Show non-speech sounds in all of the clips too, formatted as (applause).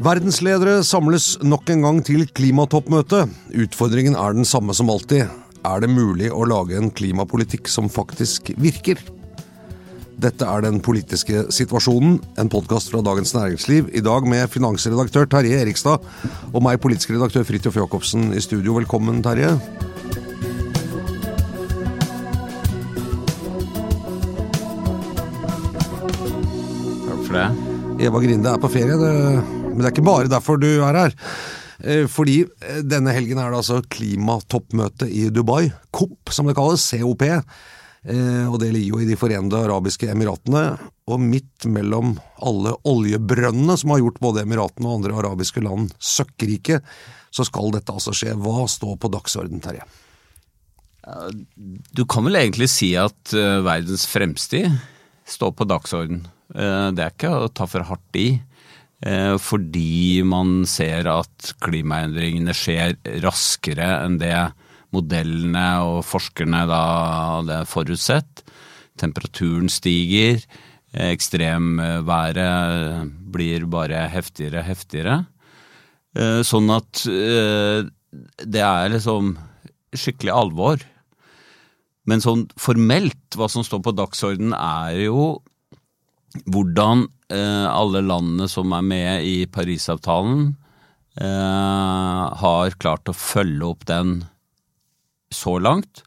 Verdensledere samles nok en gang til klimatoppmøte. Utfordringen er den samme som alltid. Er det mulig å lage en klimapolitikk som faktisk virker? Dette er Den politiske situasjonen, en podkast fra Dagens Næringsliv. I dag med finansredaktør Terje Erikstad og meg, politisk redaktør Fridtjof Jacobsen i studio. Velkommen, Terje. Takk for det. Eva Grinde er på ferie, det, men det er ikke bare derfor du er her. Eh, Fordi eh, denne helgen er det altså klimatoppmøte i Dubai. COP, som det kalles. COP. Eh, Og det ligger jo i De forente arabiske emiratene. Og midt mellom alle oljebrønnene som har gjort både Emiratene og andre arabiske land søkkrike, så skal dette altså skje. Hva står på dagsorden, Terje? Du kan vel egentlig si at verdens fremste står på dagsorden. Det er ikke å ta for hardt i. eh, Fordi man ser at klimaendringene skjer raskere enn det modellene og forskerne da hadde forutsett. Temperaturen stiger, eh, ekstremværet blir bare heftigere og heftigere. Eh, Sånn at eh, det er liksom skikkelig alvor. Men sånn formelt, hva som står på dagsordenen er jo hvordan eh, alle landene som er med i Parisavtalen, eh, har klart å følge opp den så langt,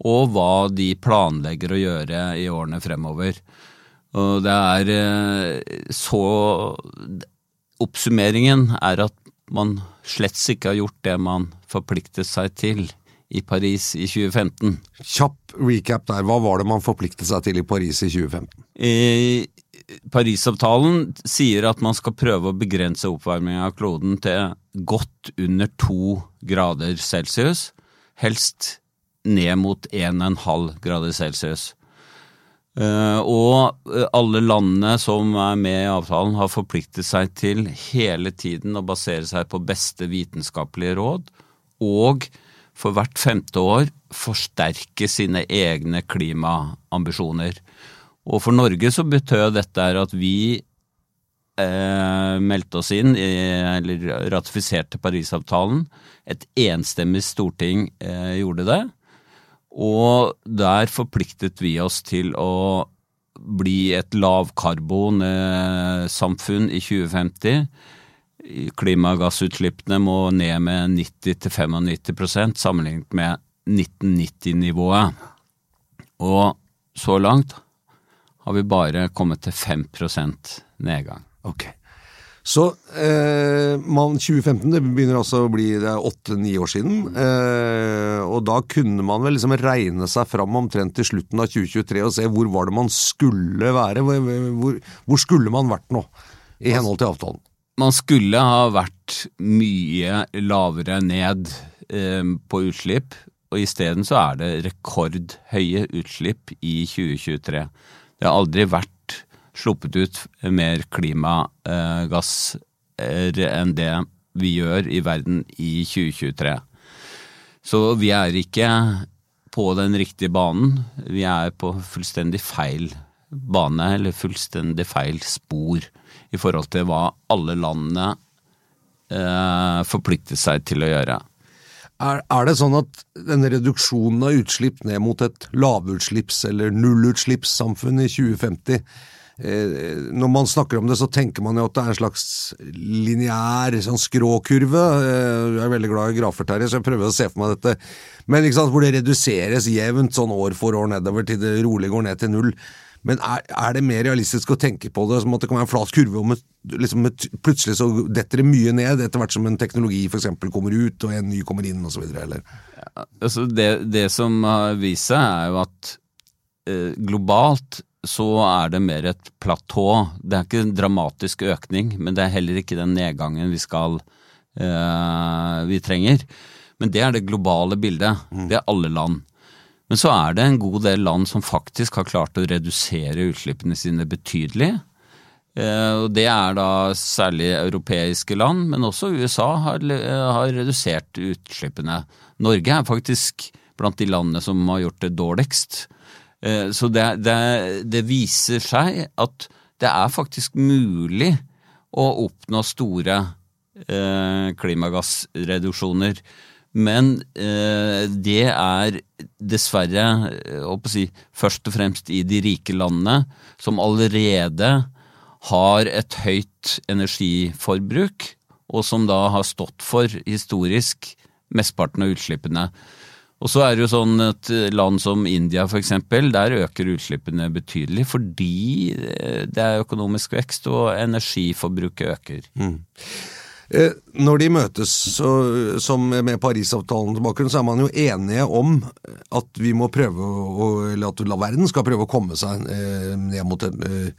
og hva de planlegger å gjøre i årene fremover. Og det er eh, så Oppsummeringen er at man slett ikke har gjort det man forpliktet seg til i Paris i 2015. Kjapp recap der. Hva var det man forpliktet seg til i Paris i 2015? I Parisavtalen sier at man skal prøve å begrense oppvarmingen av kloden til godt under to grader celsius, helst ned mot 1,5 grader celsius. Eh, Og eh, alle landene som er med i avtalen har forpliktet seg til hele tiden å basere seg på beste vitenskapelige råd, og for hvert femte år forsterke sine egne klimaambisjoner. Og for Norge så betød dette her at vi eh, meldte oss inn, eller ratifiserte Parisavtalen. Et enstemmig storting eh, gjorde det. Og der forpliktet vi oss til å bli et lavkarbonsamfunn i 2050. Klimagassutslippene må ned med 90-95% sammenlignet med 1990-nivået. Og så langt har vi bare kommet til 5% nedgang. Ok. Så eh, man, 2015 det begynner altså å bli det er åtte-ni år siden. Eh, og da kunne man vel liksom regne seg fram omtrent til slutten av 2023 og se hvor var det man skulle være. Hvor, hvor, hvor skulle man vært nå, i henhold til avtalen? Man skulle ha vært mye lavere ned eh, på utslipp, og isteden så er det rekordhøye utslipp i 2023. Det har aldri vært sluppet ut mer klimagasser enn det vi gjør i verden i 2023. Så vi er ikke på den riktige banen. Vi er på fullstendig feil bane, eller fullstendig feil spor, i forhold til hva alle landene eh, forplikter seg til å gjøre. Er, er det sånn at denne reduksjonen av utslipp ned mot et lavutslipps- eller nullutslippssamfunn i 2050 eh, når man snakker om det, så tenker man jo at det er en slags lineær sånn skråkurve. Eh, jeg er veldig glad i grafer, Terje, så jeg prøver å se for meg dette. Men sant, hvor det reduseres jevnt sånn år for år nedover til det rolig går ned til null. Men er, er, det mer realistisk å tenke på det som at det kan være en flat kurve, og med, liksom med, plutselig så detter det mye ned etter hvert som en teknologi f.eks. kommer ut, og en ny kommer inn osv.? Ja, altså det, det, som har vist seg, er jo at eh, globalt så er det mer et platå. Det er ikke en dramatisk økning, men det er heller ikke den nedgangen vi skal eh, vi trenger. Men det er det globale bildet. Mm. Det er alle land. Men så er det en god del land som faktisk har klart å redusere utslippene sine betydelig. Eh, og Det er da særlig europeiske land, men også USA har, har redusert utslippene. Norge er faktisk blant de landene som har gjort det dårligst. Eh, så det, det, det viser seg at det er faktisk mulig å oppnå store eh, klimagassreduksjoner. Men eh, det er dessverre eh, si, først og fremst i de rike landene, som allerede har et høyt energiforbruk, og som da har stått for historisk mesteparten av utslippene. Og så er det jo sånn at land som India f.eks., der øker utslippene betydelig fordi eh, det er økonomisk vekst og energiforbruket øker. Mm. Eh, når de møtes så, som med Parisavtalen til bakgrunn, så er man jo enige om at vi må prøve å, eller at verden skal prøve å komme seg eh, ned mot, eh,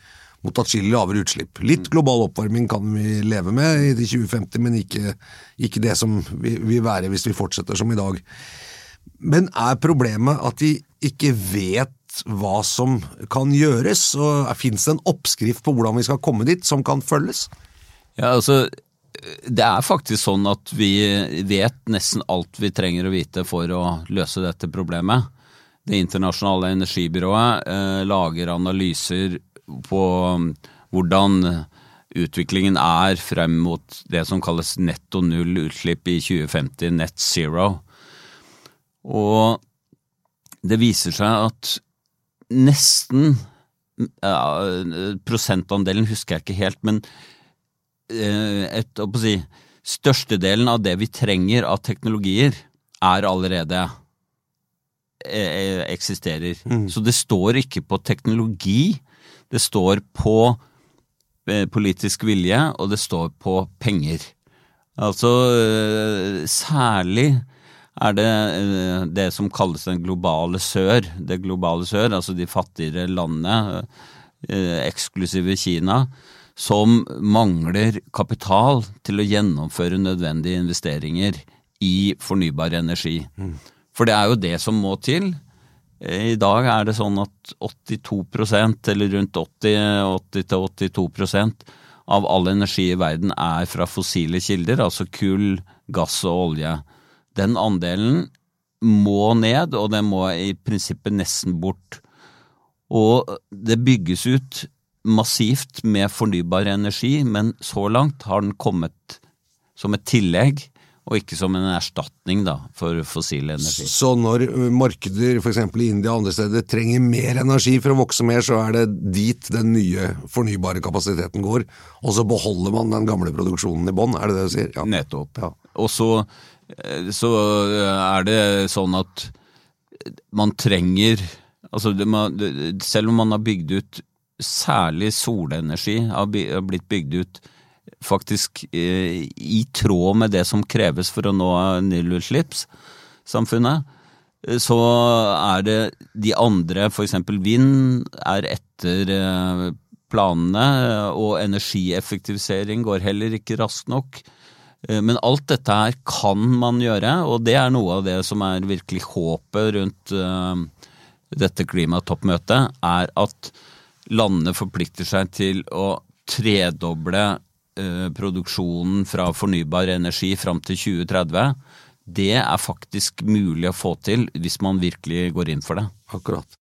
mot atskillig lavere utslipp. Litt global oppvarming kan vi leve med i 2050, men ikke, ikke det som vi vil være hvis vi fortsetter som i dag. Men er problemet at de ikke vet hva som kan gjøres, og fins det en oppskrift på hvordan vi skal komme dit, som kan følges? Ja, altså det er faktisk sånn at vi vet nesten alt vi trenger å vite for å løse dette problemet. Det internasjonale energibyrået eh, lager analyser på um, hvordan utviklingen er frem mot det som kalles netto null utslipp i 2050, net zero. Og det viser seg at nesten ja, Prosentandelen husker jeg ikke helt, men et, å si, Størstedelen av det vi trenger av teknologier, er allerede eh, eksisterer. Mm. Så det står ikke på teknologi, det står på eh, politisk vilje, og det står på penger. Altså særlig er det det som kalles den globale sør. Det globale sør, altså de fattigere landene, eksklusive Kina, som mangler kapital til å gjennomføre nødvendige investeringer i fornybar energi. Mm. For det er jo det som må til. I dag er det sånn at 82% eller rundt 80-82% av all energi i verden er fra fossile kilder, altså kull, gass og olje. Den andelen må ned, og den må i prinsippet nesten bort. Og det bygges ut massivt med fornybar energi, men så langt har den kommet som et tillegg og ikke som en erstatning da, for fossil energi. Så når markeder f.eks. i India og andre steder trenger mer energi for å vokse mer, så er det dit den nye fornybare kapasiteten går, og så beholder man den gamle produksjonen i bånn, er det det du sier? Ja. Nettopp. Ja. Og så, så, er det sånn at man trenger Altså, selv om man har bygd ut særlig solenergi har blitt bygd ut faktisk eh, i tråd med det som kreves for å nå nullutslippssamfunnet. Eh, så er det de andre, f.eks. vind, er etter eh, planene, og energieffektivisering går heller ikke raskt nok. Men alt dette her kan man gjøre, og det er noe av det som er virkelig håpet rundt dette klimatoppmøtet, er at landene forplikter seg til å tredoble eh, produksjonen fra fornybar energi fram til 2030. Det er faktisk mulig å få til hvis man virkelig går inn for det. Akkurat.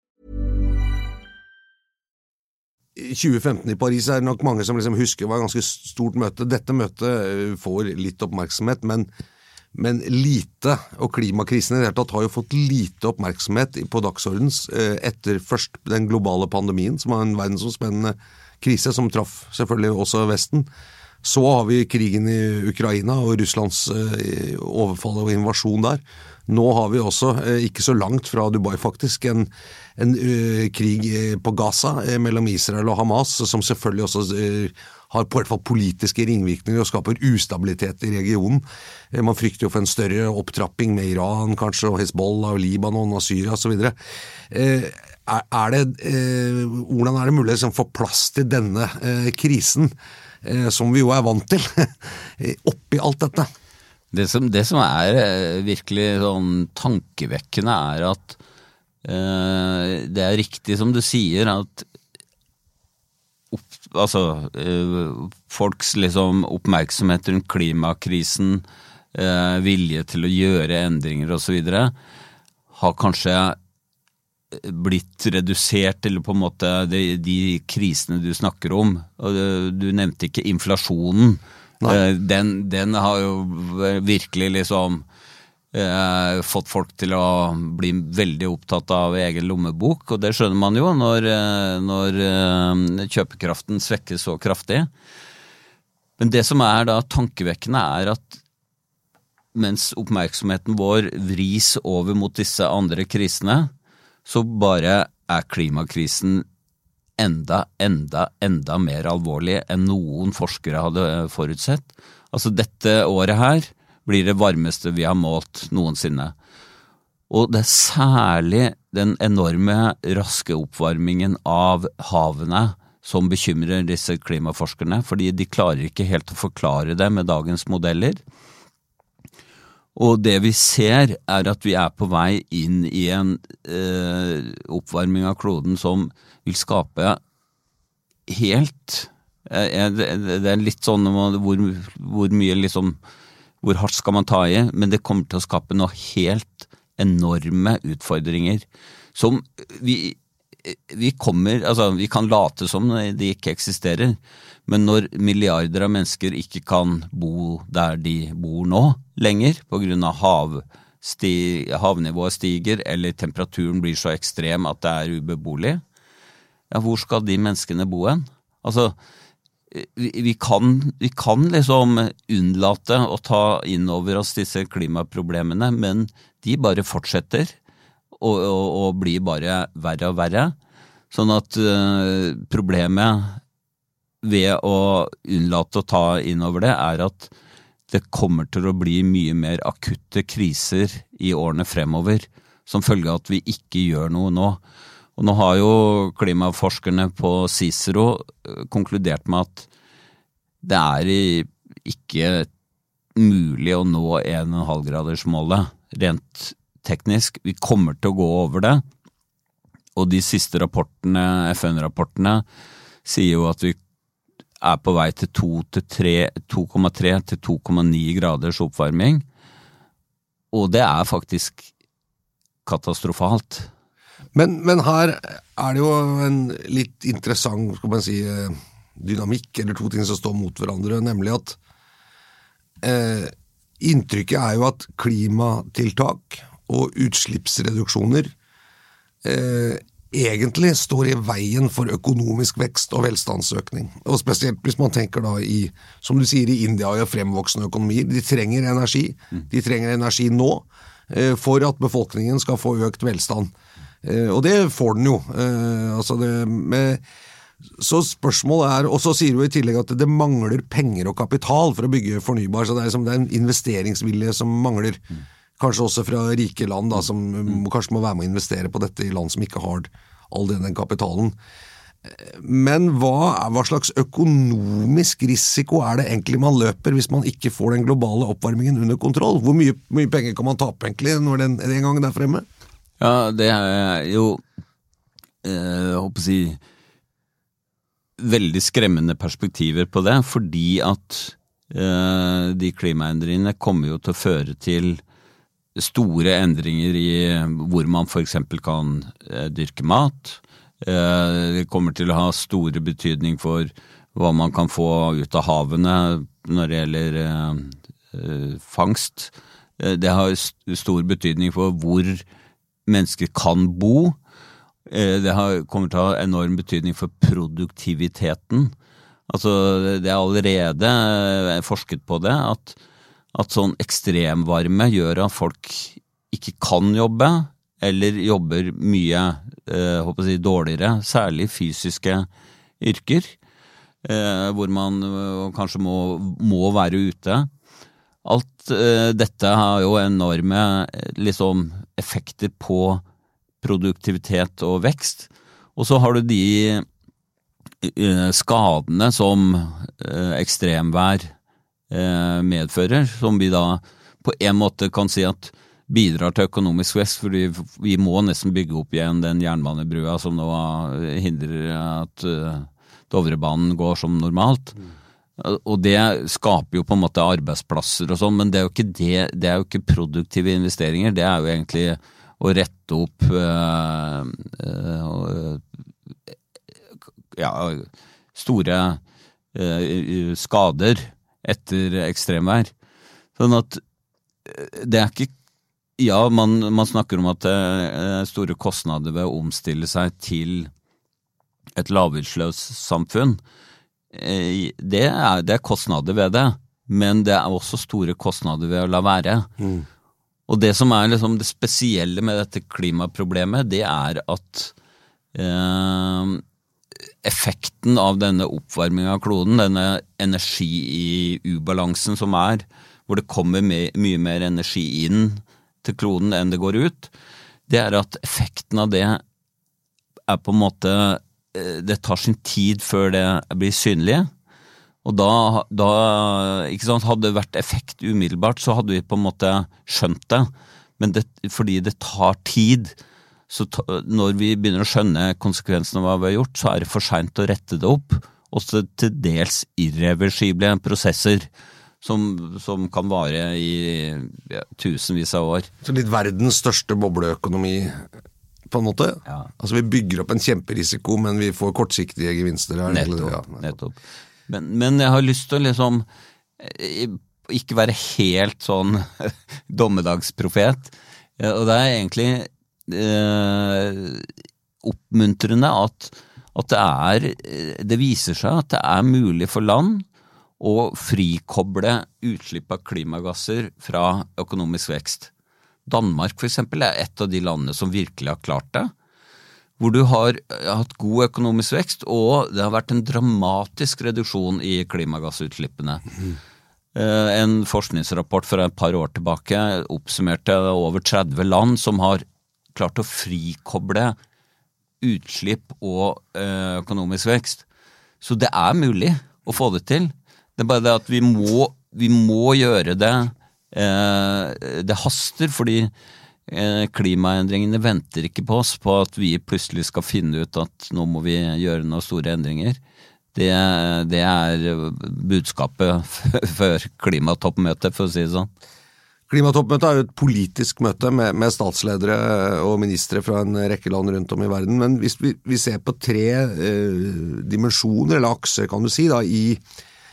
2015 i Paris er det nok mange som liksom husker var et ganske stort møte. Dette møtet eh, får litt oppmerksomhet, men, men lite. Og klimakrisen i det hele tatt har jo fått lite oppmerksomhet på dagsordens eh, etter først den globale pandemien, som var en verdensomspennende krise, som traff selvfølgelig også Vesten. Så har vi krigen i Ukraina og Russlands eh, overfall og invasjon der. Nå har vi også, ikke så langt fra Dubai faktisk, en, en uh, krig på Gaza uh, mellom Israel og Hamas, som selvfølgelig også uh, har på hvert fall politiske ringvirkninger og skaper ustabilitet i regionen. Man frykter jo for en større opptrapping med Iran kanskje, og Hezbollah, og Libanon og Syria osv. Er det, hvordan er det mulig å liksom, få plass til denne krisen, som vi jo er vant til, (laughs) oppi alt dette? Det som, det som er eh, virkelig sånn tankevekkende, er at eh, det er riktig som du sier, at opp, altså, eh, folks liksom oppmerksomhet rundt klimakrisen, eh, vilje til å gjøre endringer osv., har kanskje blitt redusert, eller på en måte de, de krisene du snakker om. Og du, du nevnte ikke inflasjonen. Eh, den, den, har jo virkelig liksom eh, fått folk til å bli veldig opptatt av egen lommebok, og det skjønner man jo når, eh, når eh, kjøpekraften svekkes så kraftig. Men det som er da tankevekkende, er at mens oppmerksomheten vår vris over mot disse andre krisene, så bare er klimakrisen enda, enda, enda mer alvorlig enn noen forskere hadde forutsett. Altså dette året her blir det varmeste vi har målt noensinne. Og det er særlig den enorme raske oppvarmingen av havene som bekymrer disse klimaforskerne, fordi de klarer ikke helt å forklare det med dagens modeller. Og det vi ser, er at vi er på vei inn i en eh, oppvarming av kloden som vil skape helt eh, Det er litt sånn hvor, hvor mye liksom Hvor hardt skal man ta i? Men det kommer til å skape noe helt enorme utfordringer som vi vi kommer Altså, vi kan late som de ikke eksisterer, men når milliarder av mennesker ikke kan bo der de bor nå lenger, av hav, sti, havnivået stiger eller temperaturen blir så ekstrem at det er ubeboelig, ja, hvor skal de menneskene bo hen? Altså, vi, vi, kan, vi kan liksom unnlate å ta inn over oss disse klimaproblemene, men de bare fortsetter og, og, blir bare verre og verre. Sånn at uh, problemet ved å unnlate å ta inn over det, er at det kommer til å bli mye mer akutte kriser i årene fremover, som følge av at vi ikke gjør noe nå. Og nå har jo klimaforskerne på Cicero eh, konkludert med at det er ikke mulig å nå 1,5-gradersmålet rent teknisk. Vi kommer til å gå over det. Og de siste rapportene, FN-rapportene, sier jo at vi er på vei til 2,3 til 2,9 graders oppvarming. Og det er faktisk katastrofalt. Men, men, her er det jo en litt interessant skal man si, eh, dynamikk, eller to ting som står mot hverandre, nemlig at eh, inntrykket er jo at klimatiltak og utslippsreduksjoner eh, egentlig står i veien for økonomisk vekst og velstandsøkning. Og Spesielt hvis man tenker da i, som du sier, i India og fremvoksende økonomier. De trenger energi. De trenger energi nå eh, for at befolkningen skal få økt velstand. Eh, og det får den jo. Eh, altså det med, så spørsmålet er, og så sier du i tillegg at det mangler penger og kapital for å bygge fornybar, så det er, liksom, det er en investeringsvilje som mangler. Kanskje også fra rike land, da, som mm. kanskje må være med å investere på dette i land som ikke har all den kapitalen. Men hva, hva, slags økonomisk risiko er det egentlig man løper hvis man ikke får den globale oppvarmingen under kontroll? Hvor mye, mye penger kan man tape egentlig når den, den gangen er fremme? Ja, det er jo eh, håper å si veldig skremmende perspektiver på det, fordi at eh, de klimaendringene kommer jo til å føre til store endringer i hvor man f.eks. kan eh, dyrke mat Eh, det kommer til å ha store betydning for hva man kan få ut av havene når det gjelder eh, fangst. Det har stor betydning for hvor mennesker kan bo. Det kommer til å ha enorm betydning for produktiviteten. Altså, det er allerede forsket på det, at, at sånn ekstremvarme gjør at folk ikke kan jobbe, eller jobber mye eh, si, dårligere, særlig fysiske yrker, eh, hvor man eh, kanskje må, må, være ute. Alt eh, dette har jo enorme liksom, effekter på produktivitet og vekst. Og så har du de eh, skadene som eh, ekstremvær medfører, som vi da på en måte kan si at bidrar til økonomisk vekst, fordi vi må nesten bygge opp igjen den jernbanebrua som nå hindrer at uh, Dovrebanen går som normalt. Og det skaper jo på en måte arbeidsplasser og sånn, men det er det, det er jo ikke produktive investeringer. Det er jo egentlig å rette opp øh, øh, ja, store skader etter ekstremvær. Sånn at det er ikke ja, man, man, snakker om at det er store kostnader ved å omstille seg til et lavutslippssamfunn. Eh, det er, det er, kostnader ved det, men det er også store kostnader ved å la være. Mm. Og det som er liksom det spesielle med dette klimaproblemet, det er at eh, effekten av denne oppvarminga av kloden, denne energi i ubalansen som er, hvor det kommer mye mer energi inn til kloden enn det går ut, det er at effekten av det er på en måte eh, Det tar sin tid før det blir synlig. Og da, da sant, Hadde det vært effekt umiddelbart, så hadde vi på en måte skjønt det. Men det, fordi det tar tid, så når vi begynner å skjønne konsekvensene av hva vi har gjort, så er det for seint å rette det opp. Også til dels irreversible prosesser som, som kan vare i ja, tusenvis av år. Så litt verdens største bobleøkonomi, på en måte? Ja. Altså Vi bygger opp en kjemperisiko, men vi får kortsiktige gevinster. Her, nettopp. Ja, nettopp. nettopp. Men, men, jeg har lyst til å liksom eh, ikke være helt sånn (laughs) dommedagsprofet. Og det er egentlig oppmuntrende at, at det er Det viser seg at det er mulig for land å frikoble utslipp av klimagasser fra økonomisk vekst. Danmark for eksempel er et av de landene som virkelig har klart det. Hvor du har hatt god økonomisk vekst, og det har vært en dramatisk reduksjon i klimagassutslippene. En forskningsrapport fra et par år tilbake oppsummerte over 30 land som har klart å frikoble utslipp og eh, økonomisk vekst. Så det er mulig å få det til. Det er bare det at vi må, vi må gjøre det. Eh, det haster, fordi eh, klimaendringene venter ikke på oss på at vi plutselig skal finne ut at nå må vi gjøre noen store endringer. Det, det er budskapet (laughs) før klimatoppmøtet, for å si det sånn. Klimatoppmøtet er jo et politisk møte med, med, statsledere og ministre fra en rekke land rundt om i verden. Men hvis vi, vi ser på tre eh, dimensjoner, eller akser, kan du si, da, i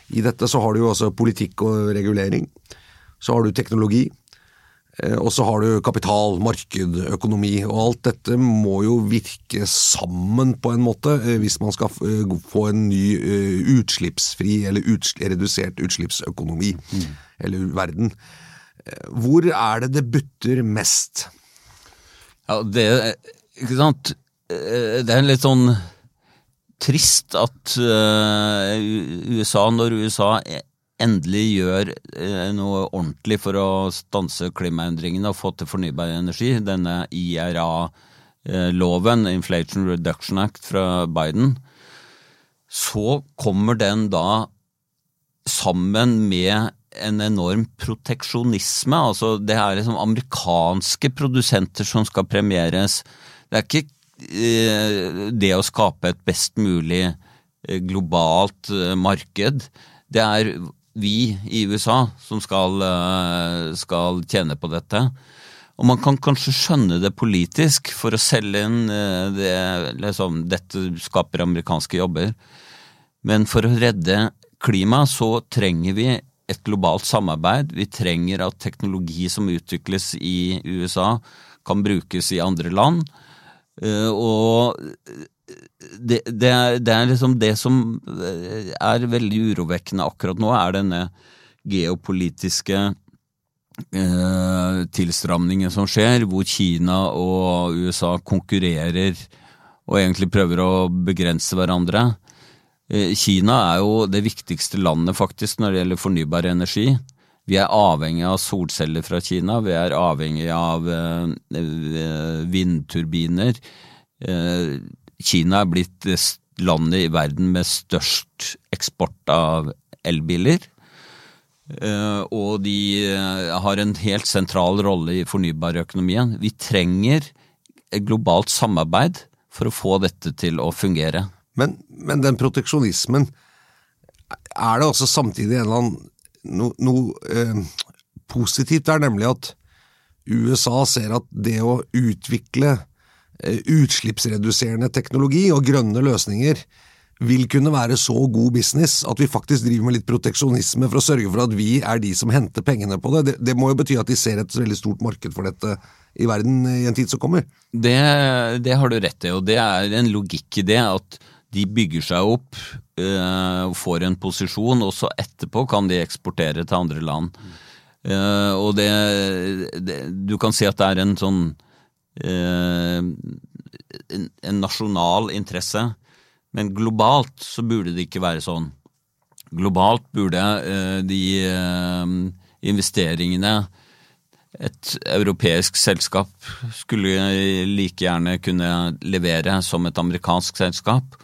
i dette så har du jo også politikk og regulering. Så har du teknologi. Eh, og så har du kapital, marked, økonomi, og alt dette må jo virke sammen på en måte eh, hvis man skal eh, få en ny utslippsfri eller utsl redusert utslippsøkonomi, mm. eller verden. Hvor er det det butter mest? Ja, det Ikke sant. Det er litt sånn trist at uh, USA, når USA endelig gjør eh, noe ordentlig for å stanse klimaendringene og få til fornybar energi, denne IRA-loven, Inflation Reduction Act fra Biden, så kommer den da sammen med en enorm proteksjonisme. altså Det er liksom amerikanske produsenter som skal premieres. Det er ikke eh, det å skape et best mulig eh, globalt eh, marked. Det er vi i USA som skal, skal tjene på dette. Og man kan kanskje skjønne det politisk for å selge inn det, liksom, dette skaper amerikanske jobber. Men for å redde klimaet så trenger vi et globalt samarbeid. Vi trenger at teknologi som utvikles i USA, kan brukes i andre land. Eh, og det, det, er, det, er, liksom det som eh, er veldig urovekkende akkurat nå, er denne geopolitiske eh, tilstramningen som skjer, hvor Kina og USA konkurrerer og egentlig prøver å begrense hverandre. Eh, Kina er jo det viktigste landet faktisk når det gjelder fornybar energi. Vi er avhengig av solceller fra Kina, vi er avhengig av eh, eh, vindturbiner. Kina er blitt landet i verden med størst eksport av elbiler. Og de har en helt sentral rolle i fornybarøkonomien. Vi trenger et globalt samarbeid for å få dette til å fungere. Men, men den proteksjonismen, er det også samtidig en eller annen noe no, eh, positivt der, nemlig at USA ser at det å utvikle eh, utslippsreduserende teknologi og grønne løsninger vil kunne være så god business at vi faktisk driver med litt proteksjonisme for å sørge for at vi er de som henter pengene på det. Det, det må jo bety at de ser et veldig stort marked for dette i verden i en tid som kommer. Det, det har du rett i, og det er en logikk i det at de bygger seg opp uh, får en posisjon, og så etterpå kan de eksportere til andre land. Uh, og det, det, Du kan si at det er en sånn uh, en, en, nasjonal interesse, men globalt så burde det ikke være sånn. Globalt burde de investeringene et europeisk selskap skulle like gjerne kunne levere som et amerikansk selskap.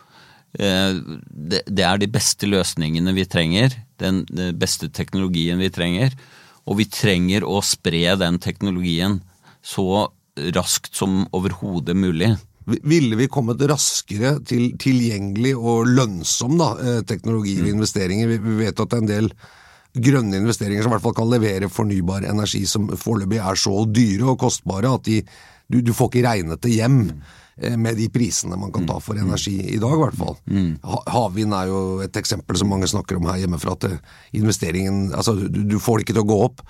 Eh, det er de beste løsningene vi trenger, den beste teknologien vi trenger. Og vi trenger å spre den teknologien så raskt som overhodet mulig. Ville vi kommet raskere til tilgjengelig og lønnsom da, eh, teknologi og mm. investeringer? Vi vet at det er en del grønne investeringer som i hvert fall kan levere fornybar energi som foreløpig er så dyre og kostbare at de, du, du, får ikke regnet det hjem. Mm. Eh, med de prisene man kan ta for mm. energi i dag, i hvert fall. Mm. Havvind er jo et eksempel som mange snakker om her hjemmefra, at eh, investeringen Altså, du, får det ikke til å gå opp.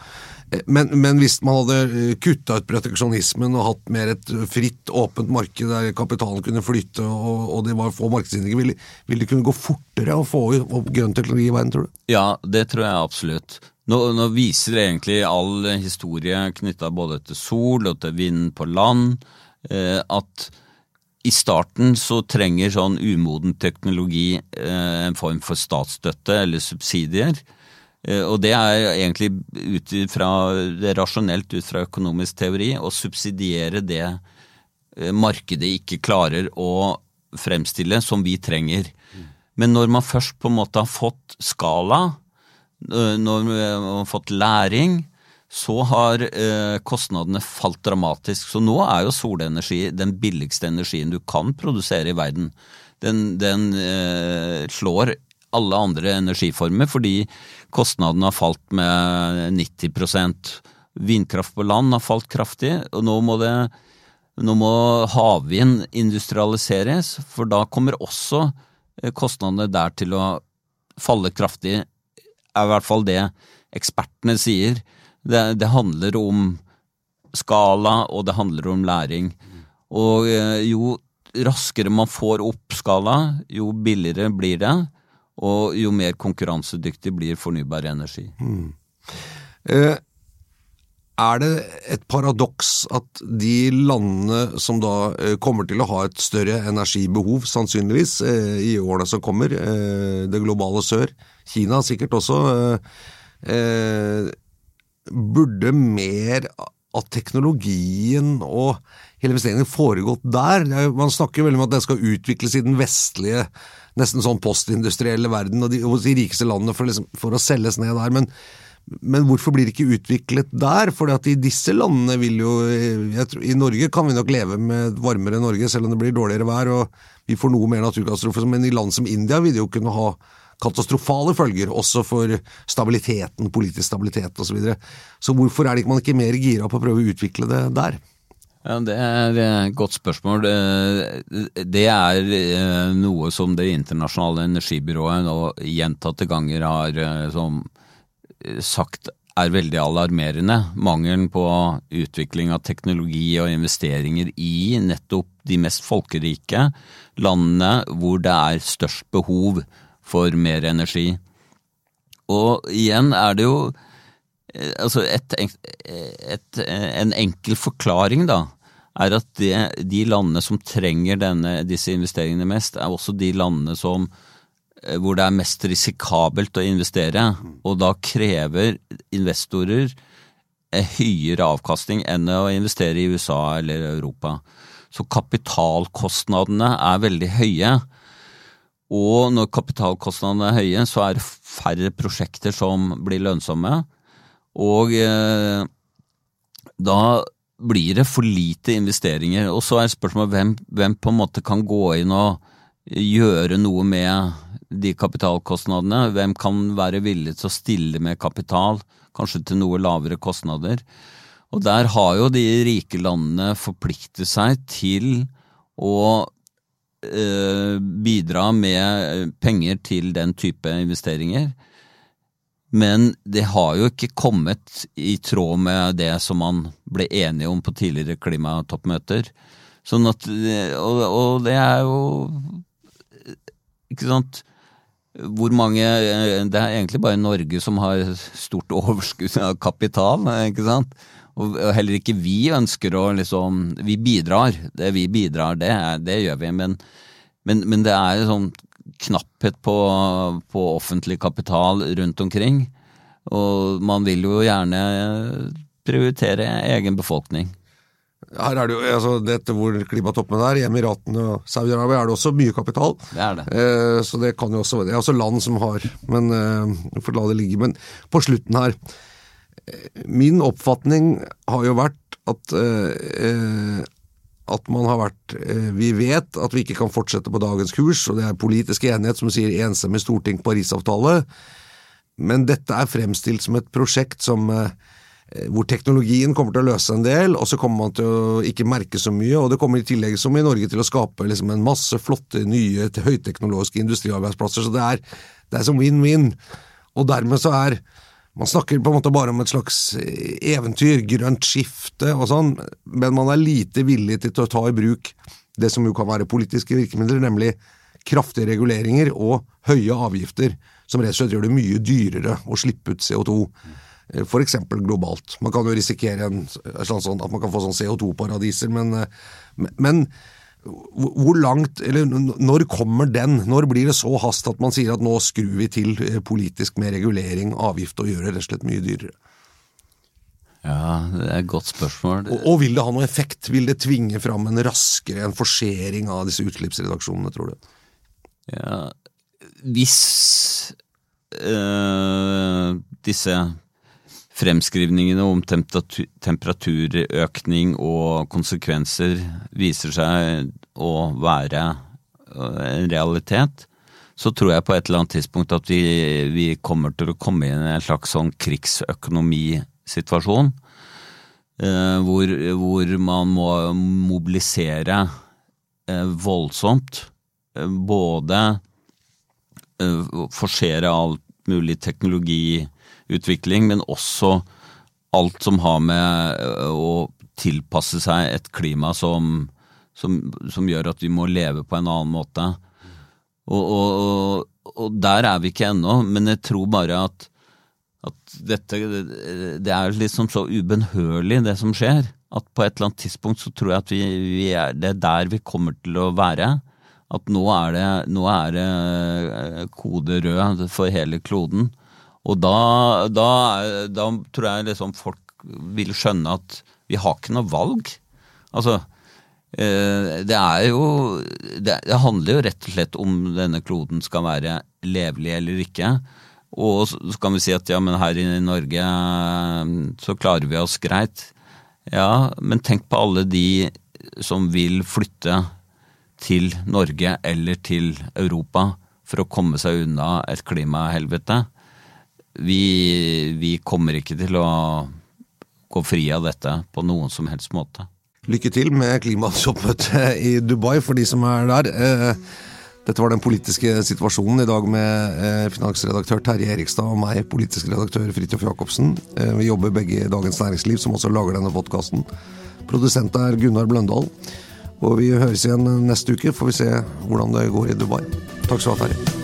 Eh, men, men hvis man hadde kutta ut proteksjonismen og hatt mer et fritt, åpent marked der kapitalen kunne flytte og, og det var få markedshindringer, ville, vil det kunne gå fortere å få opp grønn teknologi i verden, tror du? Ja, det tror jeg absolutt. Nå, nå viser det egentlig all historie knytta både til sol og til vind på land, eh, at i starten så trenger sånn umoden teknologi eh, en form for statsstøtte eller subsidier. Eh, og det er egentlig ut fra, det er rasjonelt ut fra økonomisk teori å subsidiere det eh, markedet ikke klarer å fremstille som vi trenger. Men når man først på en måte har fått skala, når man har fått læring, så har eh, kostnadene falt dramatisk. Så nå er jo solenergi den billigste energien du kan produsere i verden. Den, den eh, slår alle andre energiformer fordi kostnadene har falt med 90% Vindkraft på land har falt kraftig, og nå må, det, nå må havvind industrialiseres, for da kommer også eh, kostnadene der til å falle kraftig, er i hvert fall det ekspertene sier. Det, det, handler om skala, og det handler om læring. Og eh, jo raskere man får opp skala, jo billigere blir det. Og jo mer konkurransedyktig blir fornybar energi. Mm. Er det et paradoks at de landene som da eh, kommer til å ha et større energibehov, sannsynligvis, i årene som kommer, det globale sør, Kina sikkert også, burde mer av teknologien og hele investeringen foregått der. Man snakker veldig om at det skal utvikles i den vestlige, nesten sånn postindustrielle verden og de, og de rikeste landene for, liksom, for, å selges ned der. Men, men hvorfor blir det ikke utviklet der? For i disse landene vil jo tror, I Norge kan vi nok leve med varmere Norge, selv om det blir dårligere vær og vi får noe mer naturkatastrofer. Men i land som India vil det jo kunne ha katastrofale følger, også for stabiliteten, politisk stabilitet osv. Så, videre. så hvorfor er det ikke man ikke mer gira på å prøve å utvikle det der? Ja, Det er et godt spørsmål. Det er eh, noe som Det internasjonale energibyrået nå gjentatte ganger har eh, sagt er veldig alarmerende. Mangelen på utvikling av teknologi og investeringer i nettopp de mest folkerike landene hvor det er størst behov for mer energi. Og igjen er det jo eh, altså et, et, en enkel forklaring, da, er at det, de landene som trenger denne, disse investeringene mest, er også de landene som, eh, hvor det er mest risikabelt å investere. Og da krever investorer høyere avkastning enn å investere i USA eller Europa. Så kapitalkostnadene er veldig høye. Og når kapitalkostnadene er høye, så er det færre prosjekter som blir lønnsomme. Og eh, da blir det for lite investeringer. Og så er spørsmålet hvem, hvem på en måte kan gå inn og gjøre noe med de kapitalkostnadene. Hvem kan være villig til å stille med kapital, kanskje til noe lavere kostnader. Og der har jo de rike landene forpliktet seg til å bidra med penger til den type investeringer. Men det har jo ikke kommet i tråd med det som man ble enige om på tidligere klimatoppmøter. Sånn at, og, og det er jo Ikke sant hvor mange Det er egentlig bare Norge som har stort (laughs) overskudd av kapital, ikke sant? Og heller ikke vi ønsker å liksom Vi bidrar. Det vi bidrar, det, det gjør vi. Men, men, men, det er sånn knapphet på, på, offentlig kapital rundt omkring. Og man vil jo gjerne prioritere egen befolkning. Her er det jo, altså dette hvor klimatoppene er, i Emiratene og Saudi-Arabia er det også mye kapital. Det er det. Eh, så det kan jo også Det er også land som har Men eh, får la det ligge. Men på slutten her Min oppfatning har jo vært at eh, at man har vært eh, Vi vet at vi ikke kan fortsette på dagens kurs, og det er politisk enighet som sier enstemmig storting Parisavtale, men dette er fremstilt som et prosjekt som eh, hvor teknologien kommer til å løse en del, og så kommer man til å ikke merke så mye. Og det kommer i tillegg, som i Norge, til å skape liksom en masse flotte, nye, høyteknologiske industriarbeidsplasser. Så det er, det er som win-win. Og dermed så er man snakker på en måte bare om et slags eventyr, grønt skifte og sånn, men man er lite villig til å ta i bruk det som jo kan være politiske virkemidler, nemlig kraftige reguleringer og høye avgifter, som rett og slett gjør det mye dyrere å slippe ut CO2, F.eks. for eksempel globalt. Man kan jo risikere en, en sånn, at man kan få sånn CO2-paradiser, men, eh, men hvor langt, eller Når kommer den? Når blir det så hast at man sier at nå skrur vi til eh, politisk med regulering, avgift og gjør det rett og slett mye dyrere? Ja, det er et godt spørsmål. Og, og, vil det ha noe effekt? Vil det tvinge fram en raskere en forsering av disse utslippsredaksjonene, tror du? Ja, hvis øh, disse fremskrivningene om temperaturøkning og konsekvenser viser seg å være øh, en realitet, så tror jeg på et eller annet tidspunkt at vi, vi kommer til å komme inn i en slags sånn krigsøkonomisituasjon. Eh, hvor, hvor, man må mobilisere eh, voldsomt. Eh, både eh, forsere alt mulig teknologi utvikling, men også alt som har med øh, å tilpasse seg et klima som, som, som gjør at vi må leve på en annen måte. Og, og, og der er vi ikke ennå, men jeg tror bare at, at dette Det er liksom så ubønnhørlig, det som skjer, at på et eller annet tidspunkt så tror jeg at vi, vi er, det er der vi kommer til å være. At nå er det, nå er det eh, kode rød for hele kloden. Og da, da, da tror jeg liksom folk vil skjønne at vi har ikke noe valg. Altså, eh, det er jo det, handler jo rett og slett om denne kloden skal være levelig eller ikke. Og så kan vi si at ja, men her i Norge eh, så klarer vi oss greit. Ja, men tenk på alle de som vil flytte til Norge eller til Europa for å komme seg unna et klimahelvete. Vi, vi kommer ikke til å gå fri av dette på noen som helst måte. Lykke til med klimatoppmøtet i Dubai for de som er der. Eh, dette var den politiske situasjonen i dag med eh, finansredaktør Terje Erikstad og meg, politisk redaktør Fridtjof Jacobsen. Eh, vi jobber begge i Dagens Næringsliv, som også lager denne podkasten. Produsent er Gunnar Bløndal. Og vi høres igjen neste uke, får vi se hvordan det går i Dubai. Takk skal du ha, Terje.